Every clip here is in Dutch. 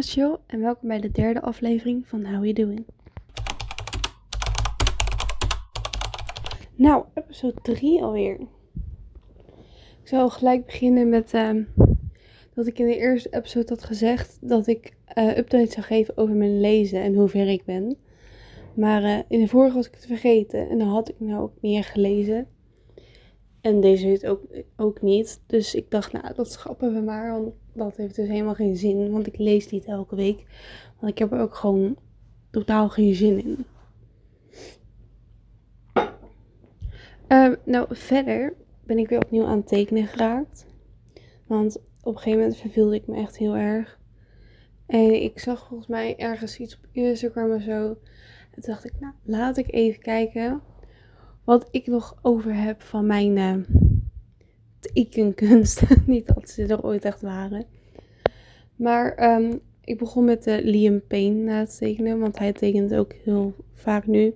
En welkom bij de derde aflevering van How You Doing. Nou, episode 3 alweer. Ik zal gelijk beginnen met ehm, dat ik in de eerste episode had gezegd dat ik uh, updates zou geven over mijn lezen en hoe ver ik ben. Maar uh, in de vorige was ik het vergeten en dan had ik nou ook meer gelezen. En deze weet ook, ook niet. Dus ik dacht, nou, dat schrappen we maar. Want dat heeft dus helemaal geen zin. Want ik lees niet elke week. Want ik heb er ook gewoon totaal geen zin in. Uh, nou, verder ben ik weer opnieuw aan het tekenen geraakt. Want op een gegeven moment verveelde ik me echt heel erg. En ik zag volgens mij ergens iets op Instagram of zo. En toen dacht ik, nou, laat ik even kijken wat ik nog over heb van mijn uh, tekenkunst. Niet dat ze er ooit echt waren. Maar um, ik begon met de Liam Payne na te tekenen, want hij tekent ook heel vaak nu.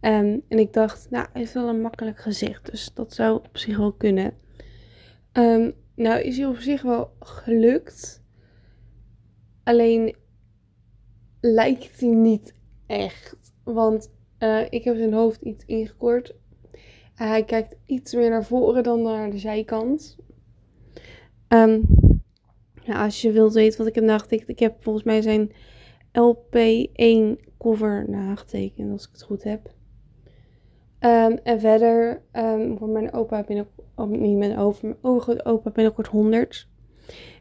Um, en ik dacht, nou, hij heeft wel een makkelijk gezicht, dus dat zou op zich wel kunnen. Um, nou, is hij op zich wel gelukt. Alleen lijkt hij niet echt. Want uh, ik heb zijn hoofd iets ingekort. Hij kijkt iets meer naar voren dan naar de zijkant. Nou, als je wilt weten wat ik heb nagetekend. Ik heb volgens mij zijn LP1 cover nagetekend. Als ik het goed heb. Um, en verder um, voor mijn opa binnenkort. Oh, niet mijn over, mijn overgrote binnenkort 100.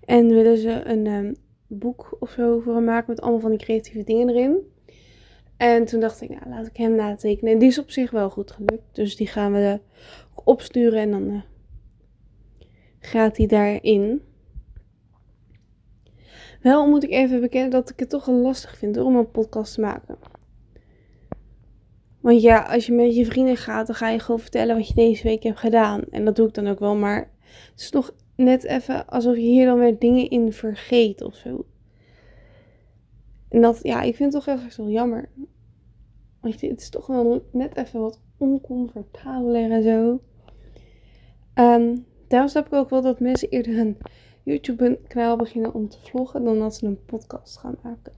En willen ze een boek of zo voor hem maken met allemaal van die creatieve dingen erin. En toen dacht ik, nou laat ik hem natekenen. En die is op zich wel goed gelukt. Dus die gaan we opsturen en dan uh, gaat hij daarin. Wel moet ik even bekennen dat ik het toch wel lastig vind om een podcast te maken. Want ja, als je met je vrienden gaat, dan ga je gewoon vertellen wat je deze week hebt gedaan. En dat doe ik dan ook wel, maar het is nog net even alsof je hier dan weer dingen in vergeet of zo. En dat, ja, ik vind het toch echt wel jammer. Want het is toch wel net even wat oncomfortabeler en zo. Um, daarom snap ik ook wel dat mensen eerder een YouTube-kanaal beginnen om te vloggen dan dat ze een podcast gaan maken.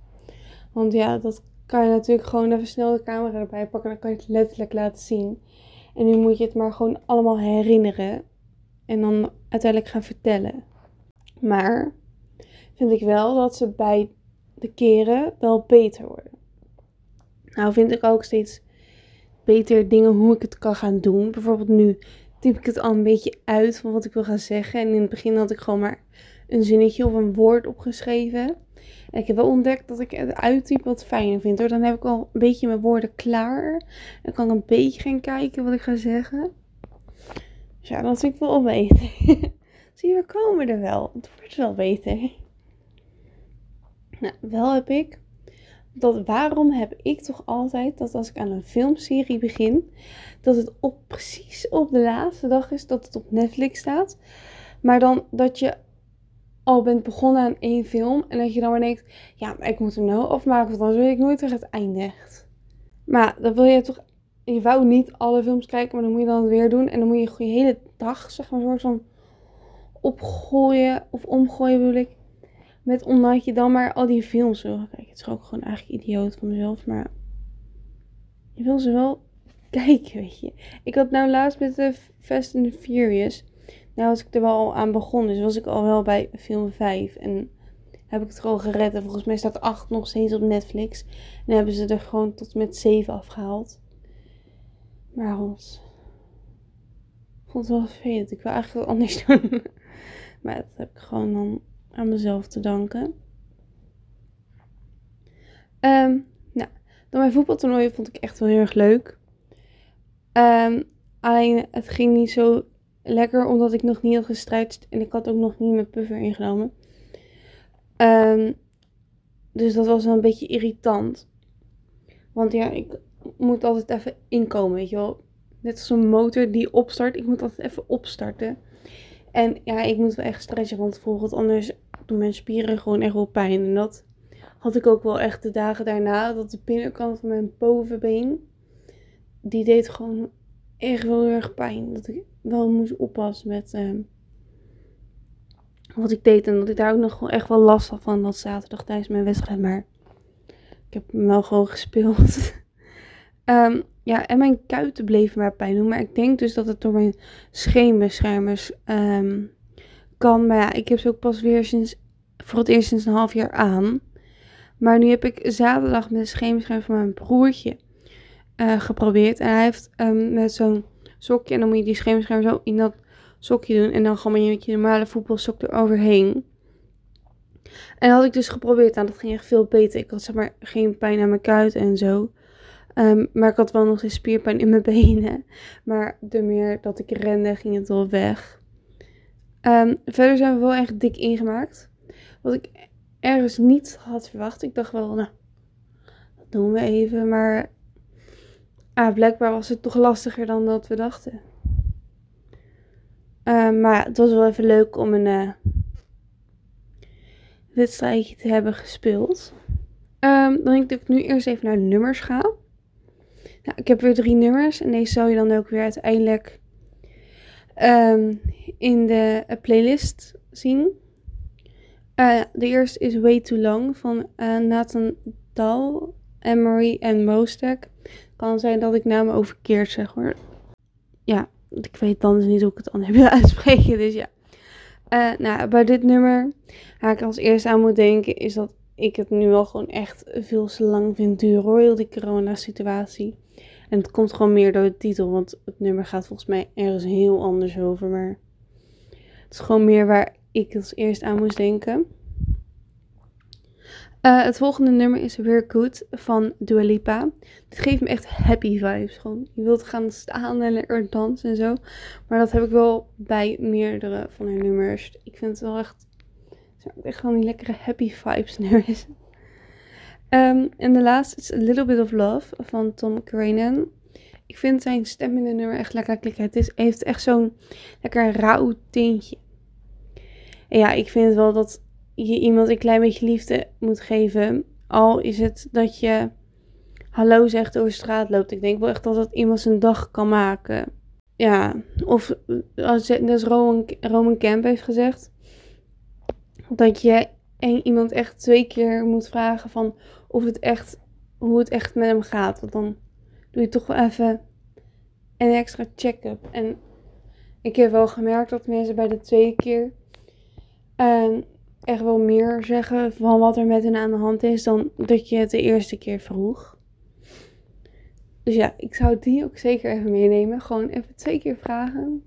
Want ja, dat kan je natuurlijk gewoon even snel de camera erbij pakken. Dan kan je het letterlijk laten zien. En nu moet je het maar gewoon allemaal herinneren. En dan uiteindelijk gaan vertellen. Maar vind ik wel dat ze bij de keren wel beter worden. Nou vind ik ook steeds beter dingen hoe ik het kan gaan doen. Bijvoorbeeld nu typ ik het al een beetje uit van wat ik wil gaan zeggen. En in het begin had ik gewoon maar een zinnetje of een woord opgeschreven. En ik heb wel ontdekt dat ik het uittypen wat fijner vind. Hoor. Dan heb ik al een beetje mijn woorden klaar. Dan kan ik een beetje gaan kijken wat ik ga zeggen. Dus ja, dat vind ik wel beter. Zie je, we komen er wel. Het wordt wel beter. Nou, wel heb ik dat waarom heb ik toch altijd dat als ik aan een filmserie begin, dat het op precies op de laatste dag is dat het op Netflix staat. Maar dan dat je al bent begonnen aan één film en dat je dan weer denkt, ja, maar ik moet hem nou afmaken, want anders weet ik nooit waar het eindigt. Maar dan wil je toch, je wou niet alle films kijken, maar dan moet je dan weer doen en dan moet je je hele dag, zeg maar, soort van opgooien of omgooien bedoel ik met omdat je dan maar al die films wil kijken. Het is ook gewoon eigenlijk idioot van mezelf. Maar je wil ze wel kijken, weet je. Ik had nou laatst met de Fast and the Furious. Nou was ik er wel al aan begonnen. Dus was ik al wel bij film 5. En heb ik het gewoon gered. En volgens mij staat 8 nog steeds op Netflix. En hebben ze er gewoon tot met 7 afgehaald. Maar ons. Ik vond het wel vervelend. Ik wil eigenlijk wat anders doen. maar dat heb ik gewoon dan aan mezelf te danken. Um, nou, dan mijn voetbaltoernooi vond ik echt wel heel erg leuk. Um, alleen het ging niet zo lekker omdat ik nog niet had gestretched en ik had ook nog niet mijn puffer ingenomen. Um, dus dat was wel een beetje irritant. Want ja, ik moet altijd even inkomen, weet je wel. Net als een motor die opstart. Ik moet altijd even opstarten. En ja, ik moet wel echt stretchen. Want anders doen mijn spieren gewoon echt wel pijn. En dat had ik ook wel echt de dagen daarna. Dat de binnenkant van mijn bovenbeen. Die deed gewoon echt wel heel erg pijn. Dat ik wel moest oppassen met uh, wat ik deed. En dat ik daar ook nog wel echt wel last had van dat zaterdag tijdens mijn wedstrijd. Maar ik heb hem wel gewoon gespeeld. Ehm, ja, en mijn kuiten bleven maar pijn doen. Maar ik denk dus dat het door mijn scheenbeschermers ehm, kan. Maar ja, ik heb ze ook pas weer sinds, voor het eerst sinds een half jaar aan. Maar nu heb ik zaterdag met de scheenbeschermer van mijn broertje uh, geprobeerd. En hij heeft um, met zo'n sokje. En dan moet je die scheenbeschermer zo in dat sokje doen. En dan gewoon met je normale voetbalsok eroverheen. En dat had ik dus geprobeerd. Nou, dat ging echt veel beter. Ik had zeg maar geen pijn aan mijn kuit en zo. Um, maar ik had wel nog steeds spierpijn in mijn benen. Maar de meer dat ik rende, ging het wel weg. Um, verder zijn we wel echt dik ingemaakt. Wat ik ergens niet had verwacht. Ik dacht wel, nou, dat doen we even. Maar ah, blijkbaar was het toch lastiger dan dat we dachten. Um, maar het was wel even leuk om een uh, wedstrijdje te hebben gespeeld. Um, dan denk ik dat ik nu eerst even naar de nummers ga. Nou, ik heb weer drie nummers en deze zal je dan ook weer uiteindelijk um, in de playlist zien. Uh, de eerste is Way Too Long van uh, Nathan Dahl, Emery en Mostek. Kan zijn dat ik namen overkeerd zeg hoor. Ja, ik weet dan dus niet hoe ik het anders wil uitspreken, dus ja. Uh, nou, bij dit nummer, waar ik als eerste aan moet denken, is dat ik het nu wel gewoon echt veel te lang vind duren hoor, die corona-situatie. En het komt gewoon meer door de titel, want het nummer gaat volgens mij ergens heel anders over. Maar het is gewoon meer waar ik als eerst aan moest denken. Uh, het volgende nummer is We're Good van Dua Lipa. Geeft me echt happy vibes. Gewoon, je wilt gaan staan en lekker dansen en zo. Maar dat heb ik wel bij meerdere van haar nummers. Ik vind het wel echt, echt gewoon die lekkere happy vibes nummers. Um, en de laatste is A Little Bit of Love van Tom Cranen. Ik vind zijn stem in de nummer echt lekker klikken. Het is, heeft echt zo'n lekker rauw tintje. En ja, ik vind wel dat je iemand een klein beetje liefde moet geven. Al is het dat je hallo zegt over straat loopt. Ik denk wel echt dat dat iemand zijn dag kan maken. Ja, of als dus Roman, Roman Camp heeft gezegd. Dat je en iemand echt twee keer moet vragen van of het echt, hoe het echt met hem gaat. Want dan doe je toch wel even een extra check-up. En ik heb wel gemerkt dat mensen bij de tweede keer uh, echt wel meer zeggen van wat er met hen aan de hand is dan dat je het de eerste keer vroeg. Dus ja, ik zou die ook zeker even meenemen. Gewoon even twee keer vragen.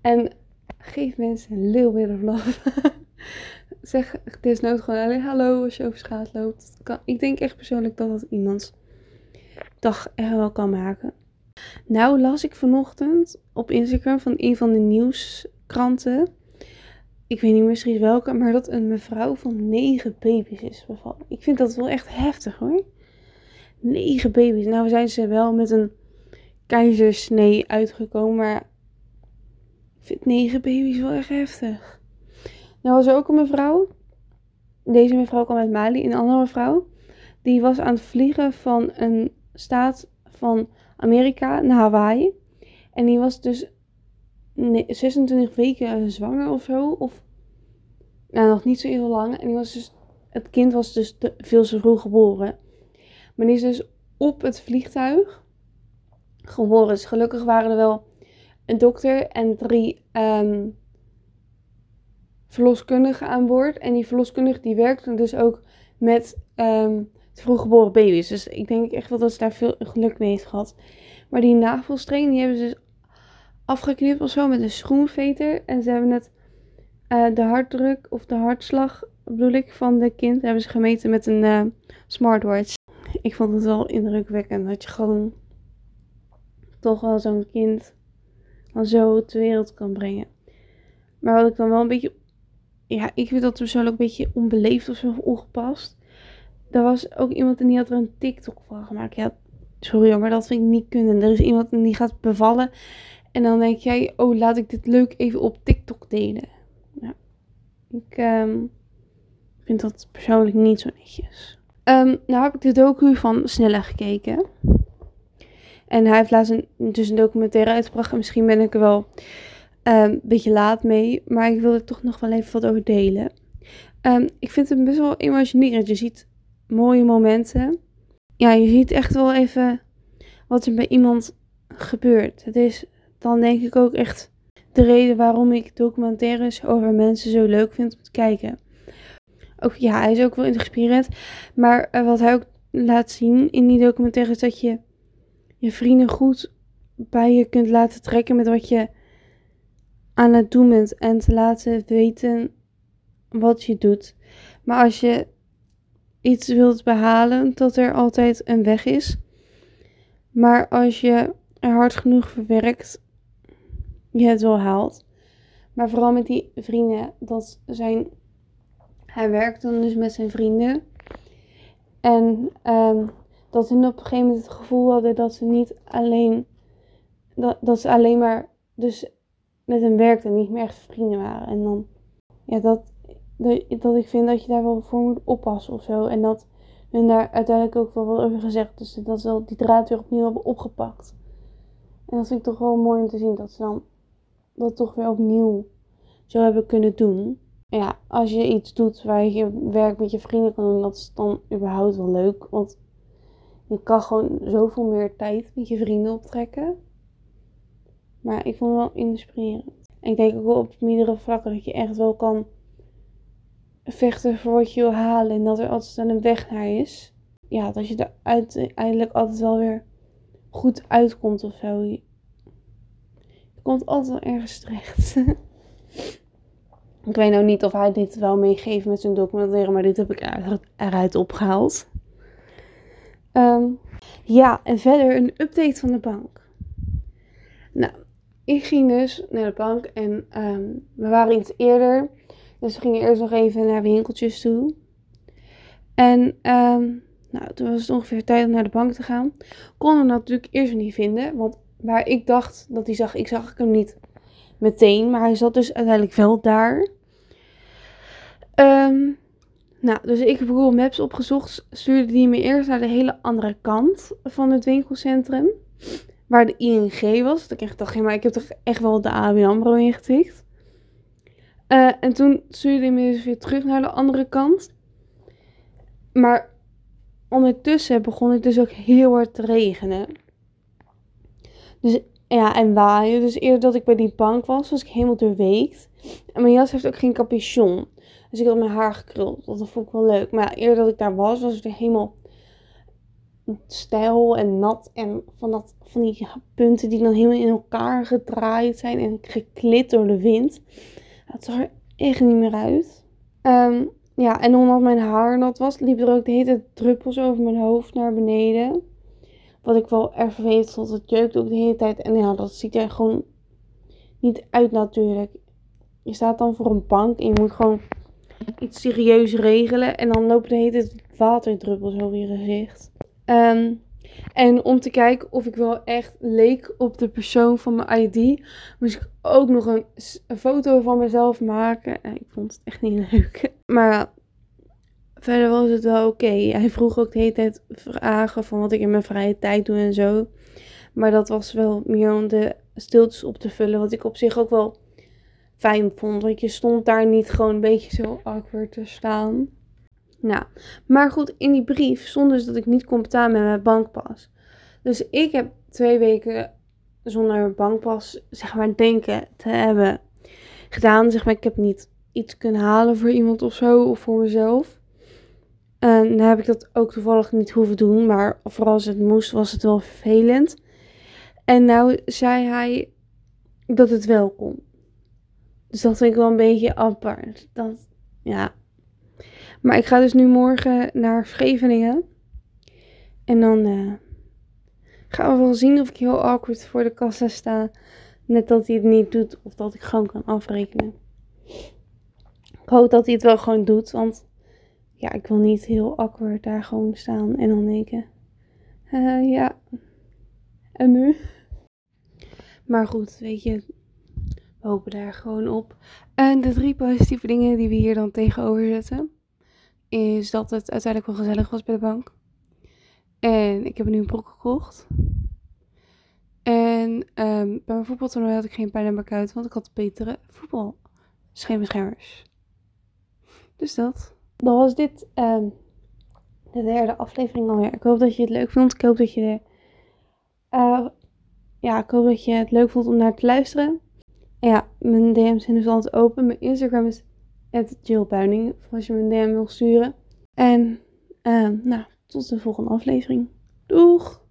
En geef mensen een little bit of love. zeg desnoods gewoon alleen hallo als je over straat loopt. Ik denk echt persoonlijk dat dat iemands dag echt wel kan maken. Nou las ik vanochtend op Instagram van een van de nieuwskranten. Ik weet niet misschien welke, maar dat een mevrouw van negen baby's is bevallen. Ik vind dat wel echt heftig hoor. Negen baby's. Nou zijn ze wel met een keizersnee uitgekomen, maar ik vind negen baby's wel echt heftig. Nou was er ook een mevrouw. Deze mevrouw kwam uit Mali. Een andere mevrouw. Die was aan het vliegen van een staat van Amerika naar Hawaii. En die was dus 26 weken zwanger of zo. Of nou, nog niet zo heel lang. En die was dus, het kind was dus te, veel te vroeg geboren. Maar die is dus op het vliegtuig geboren. Dus gelukkig waren er wel een dokter en drie um, verloskundige aan boord. En die verloskundige die werkte dus ook met um, vroeggeboren baby's. Dus ik denk echt wel dat ze daar veel geluk mee heeft gehad. Maar die navelstreng, die hebben ze dus afgeknipt of zo met een schoenveter. En ze hebben het, uh, de hartdruk of de hartslag, bedoel ik, van de kind, hebben ze gemeten met een uh, smartwatch. Ik vond het wel indrukwekkend dat je gewoon toch wel zo'n kind van zo ter wereld kan brengen. Maar wat ik dan wel een beetje ja, ik vind dat persoonlijk een beetje onbeleefd of zo ongepast. Er was ook iemand en die had er een TikTok van gemaakt. Ja, sorry maar dat vind ik niet kunnen. Er is iemand die gaat bevallen. En dan denk jij, oh laat ik dit leuk even op TikTok delen. Ja, ik um, vind dat persoonlijk niet zo netjes. Um, nou heb ik de docu van Snelle gekeken. En hij heeft laatst een, dus een documentaire uitgebracht. En misschien ben ik er wel Een um, beetje laat mee, maar ik wil er toch nog wel even wat over delen. Um, ik vind het best wel emotionerend. Je ziet mooie momenten. Ja, je ziet echt wel even wat er bij iemand gebeurt. Het is dan denk ik ook echt de reden waarom ik documentaires over mensen zo leuk vind om te kijken. Ook ja, hij is ook wel inspirerend. Maar uh, wat hij ook laat zien in die documentaire is dat je je vrienden goed bij je kunt laten trekken met wat je aan het doen bent. En te laten weten wat je doet. Maar als je iets wilt behalen, dat er altijd een weg is. Maar als je er hard genoeg verwerkt, je het wel haalt. Maar vooral met die vrienden, dat zijn. Hij werkt dan dus met zijn vrienden. En um, dat ze op een gegeven moment het gevoel hadden dat ze niet alleen. Dat, dat ze alleen maar dus met hem werkten, niet meer echt vrienden waren. En dan. Ja, dat, dat ik vind dat je daar wel voor moet oppassen of zo. En dat hun daar uiteindelijk ook wel wat over gezegd. Dus dat ze die draad weer opnieuw hebben opgepakt. En dat vind ik toch wel mooi om te zien dat ze dan dat toch weer opnieuw zo hebben kunnen doen. Ja, als je iets doet waar je werk met je vrienden kan doen, dat is dan überhaupt wel leuk. Want je kan gewoon zoveel meer tijd met je vrienden optrekken. Maar ik vond het wel inspirerend. En ik denk ook op meerdere vlakken dat je echt wel kan vechten voor wat je wil halen. En dat er altijd een weg naar is. Ja, dat je er uiteindelijk altijd wel weer goed uitkomt of zo. Je komt altijd wel ergens terecht. ik weet nou niet of hij dit wel meegeeft met zijn documentaire, maar dit heb ik eruit opgehaald. Um, ja, en verder een update van de bank. Nou, ik ging dus naar de bank en um, we waren iets eerder. Dus we gingen eerst nog even naar winkeltjes toe. En um, nou, toen was het ongeveer tijd om naar de bank te gaan. Kon hem natuurlijk eerst niet vinden. Want waar ik dacht dat hij zag, ik zag hem niet meteen. Maar hij zat dus uiteindelijk wel daar. Um, nou, dus ik heb Google Maps opgezocht. Stuurde die me eerst naar de hele andere kant van het winkelcentrum. Waar de ING was. Dat ik echt dacht, maar ik heb toch echt wel de ABN AMRO ingetikt. Uh, en toen stuurde hij me dus weer terug naar de andere kant. Maar ondertussen begon het dus ook heel hard te regenen. Dus ja, en waaien. Dus eerder dat ik bij die bank was, was ik helemaal doorweekt. En mijn jas heeft ook geen capuchon. Dus ik had mijn haar gekruld. Dat vond ik wel leuk. Maar ja, eerder dat ik daar was, was het weer helemaal stijl en nat. En van, dat, van die punten die dan helemaal in elkaar gedraaid zijn en geklit door de wind. Het zag er echt niet meer uit. Um, ja, en omdat mijn haar nat was, liep er ook de hele druppels over mijn hoofd naar beneden. Wat ik wel erg vervelend vond. Het jeukt ook de hele tijd. En ja, dat ziet er gewoon niet uit natuurlijk. Je staat dan voor een bank en je moet gewoon iets serieus regelen. En dan lopen de hele waterdruppels over je gezicht. Um, en om te kijken of ik wel echt leek op de persoon van mijn ID, moest ik ook nog een, een foto van mezelf maken. En ik vond het echt niet leuk. Maar verder was het wel oké. Hij vroeg ook de hele tijd vragen van wat ik in mijn vrije tijd doe en zo. Maar dat was wel meer om de stiltes op te vullen. Wat ik op zich ook wel fijn vond. Want je stond daar niet gewoon een beetje zo awkward te staan. Nou, maar goed, in die brief dus dat ik niet kon betalen met mijn bankpas. Dus ik heb twee weken zonder bankpas, zeg maar, denken te hebben gedaan. Zeg maar, ik heb niet iets kunnen halen voor iemand of zo, of voor mezelf. En dan heb ik dat ook toevallig niet hoeven doen, maar vooral als het moest, was het wel vervelend. En nou zei hij dat het wel kon. Dus dat vind ik wel een beetje apart. Dat, ja, maar ik ga dus nu morgen naar Scheveningen. En dan uh, gaan we wel zien of ik heel awkward voor de kassa sta. Net dat hij het niet doet of dat ik gewoon kan afrekenen. Ik hoop dat hij het wel gewoon doet, want ja, ik wil niet heel awkward daar gewoon staan en dan denken. Uh, ja, en nu? Maar goed, weet je, we hopen daar gewoon op. En de drie positieve dingen die we hier dan tegenover zetten is dat het uiteindelijk wel gezellig was bij de bank. En ik heb nu een broek gekocht. En ehm, bij mijn voetbaltoernooi had ik geen pijn in mijn kuit, want ik had betere voetbalscheenbeschermers. Dus dat. Dan was dit ehm, de derde aflevering alweer. Ik hoop dat je het leuk vond. Ik hoop dat je, de, uh, ja, ik hoop dat je het leuk vond om naar te luisteren. En ja, mijn DM's zijn dus altijd open. Mijn Instagram is Jill als je me een DM wil sturen. En uh, nou, tot de volgende aflevering. Doeg!